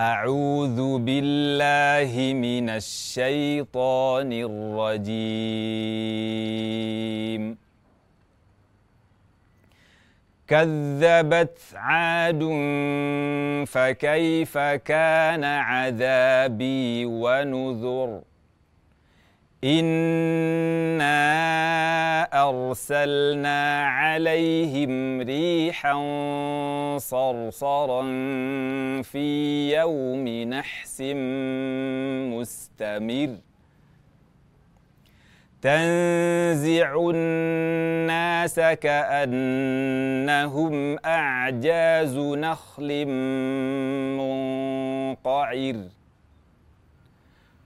أعوذ بالله من الشيطان الرجيم. كذبت عاد فكيف كان عذابي ونذر؟ انا ارسلنا عليهم ريحا صرصرا في يوم نحس مستمر تنزع الناس كانهم اعجاز نخل منقعر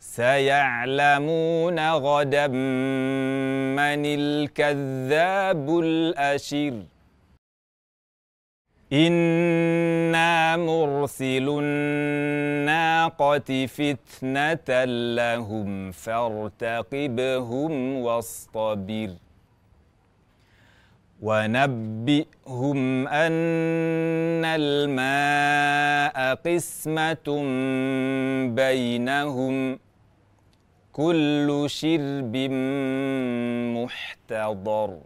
سيعلمون غدا من الكذاب الأشر. إنا مرسل الناقة فتنة لهم فارتقبهم واصطبر. ونبئهم أن الماء قسمة بينهم. كل شرب محتضر.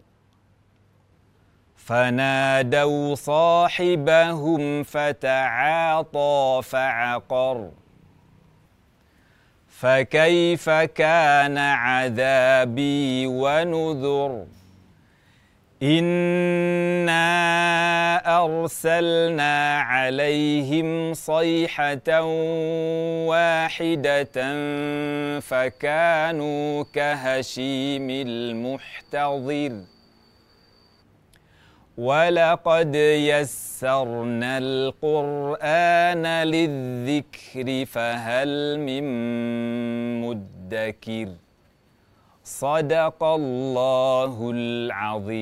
فنادوا صاحبهم فتعاطى فعقر. فكيف كان عذابي ونذر؟ انا ارسلنا عليهم صيحه واحدة فكانوا كهشيم المحتضر ولقد يسرنا القران للذكر فهل من مدكر صدق الله العظيم.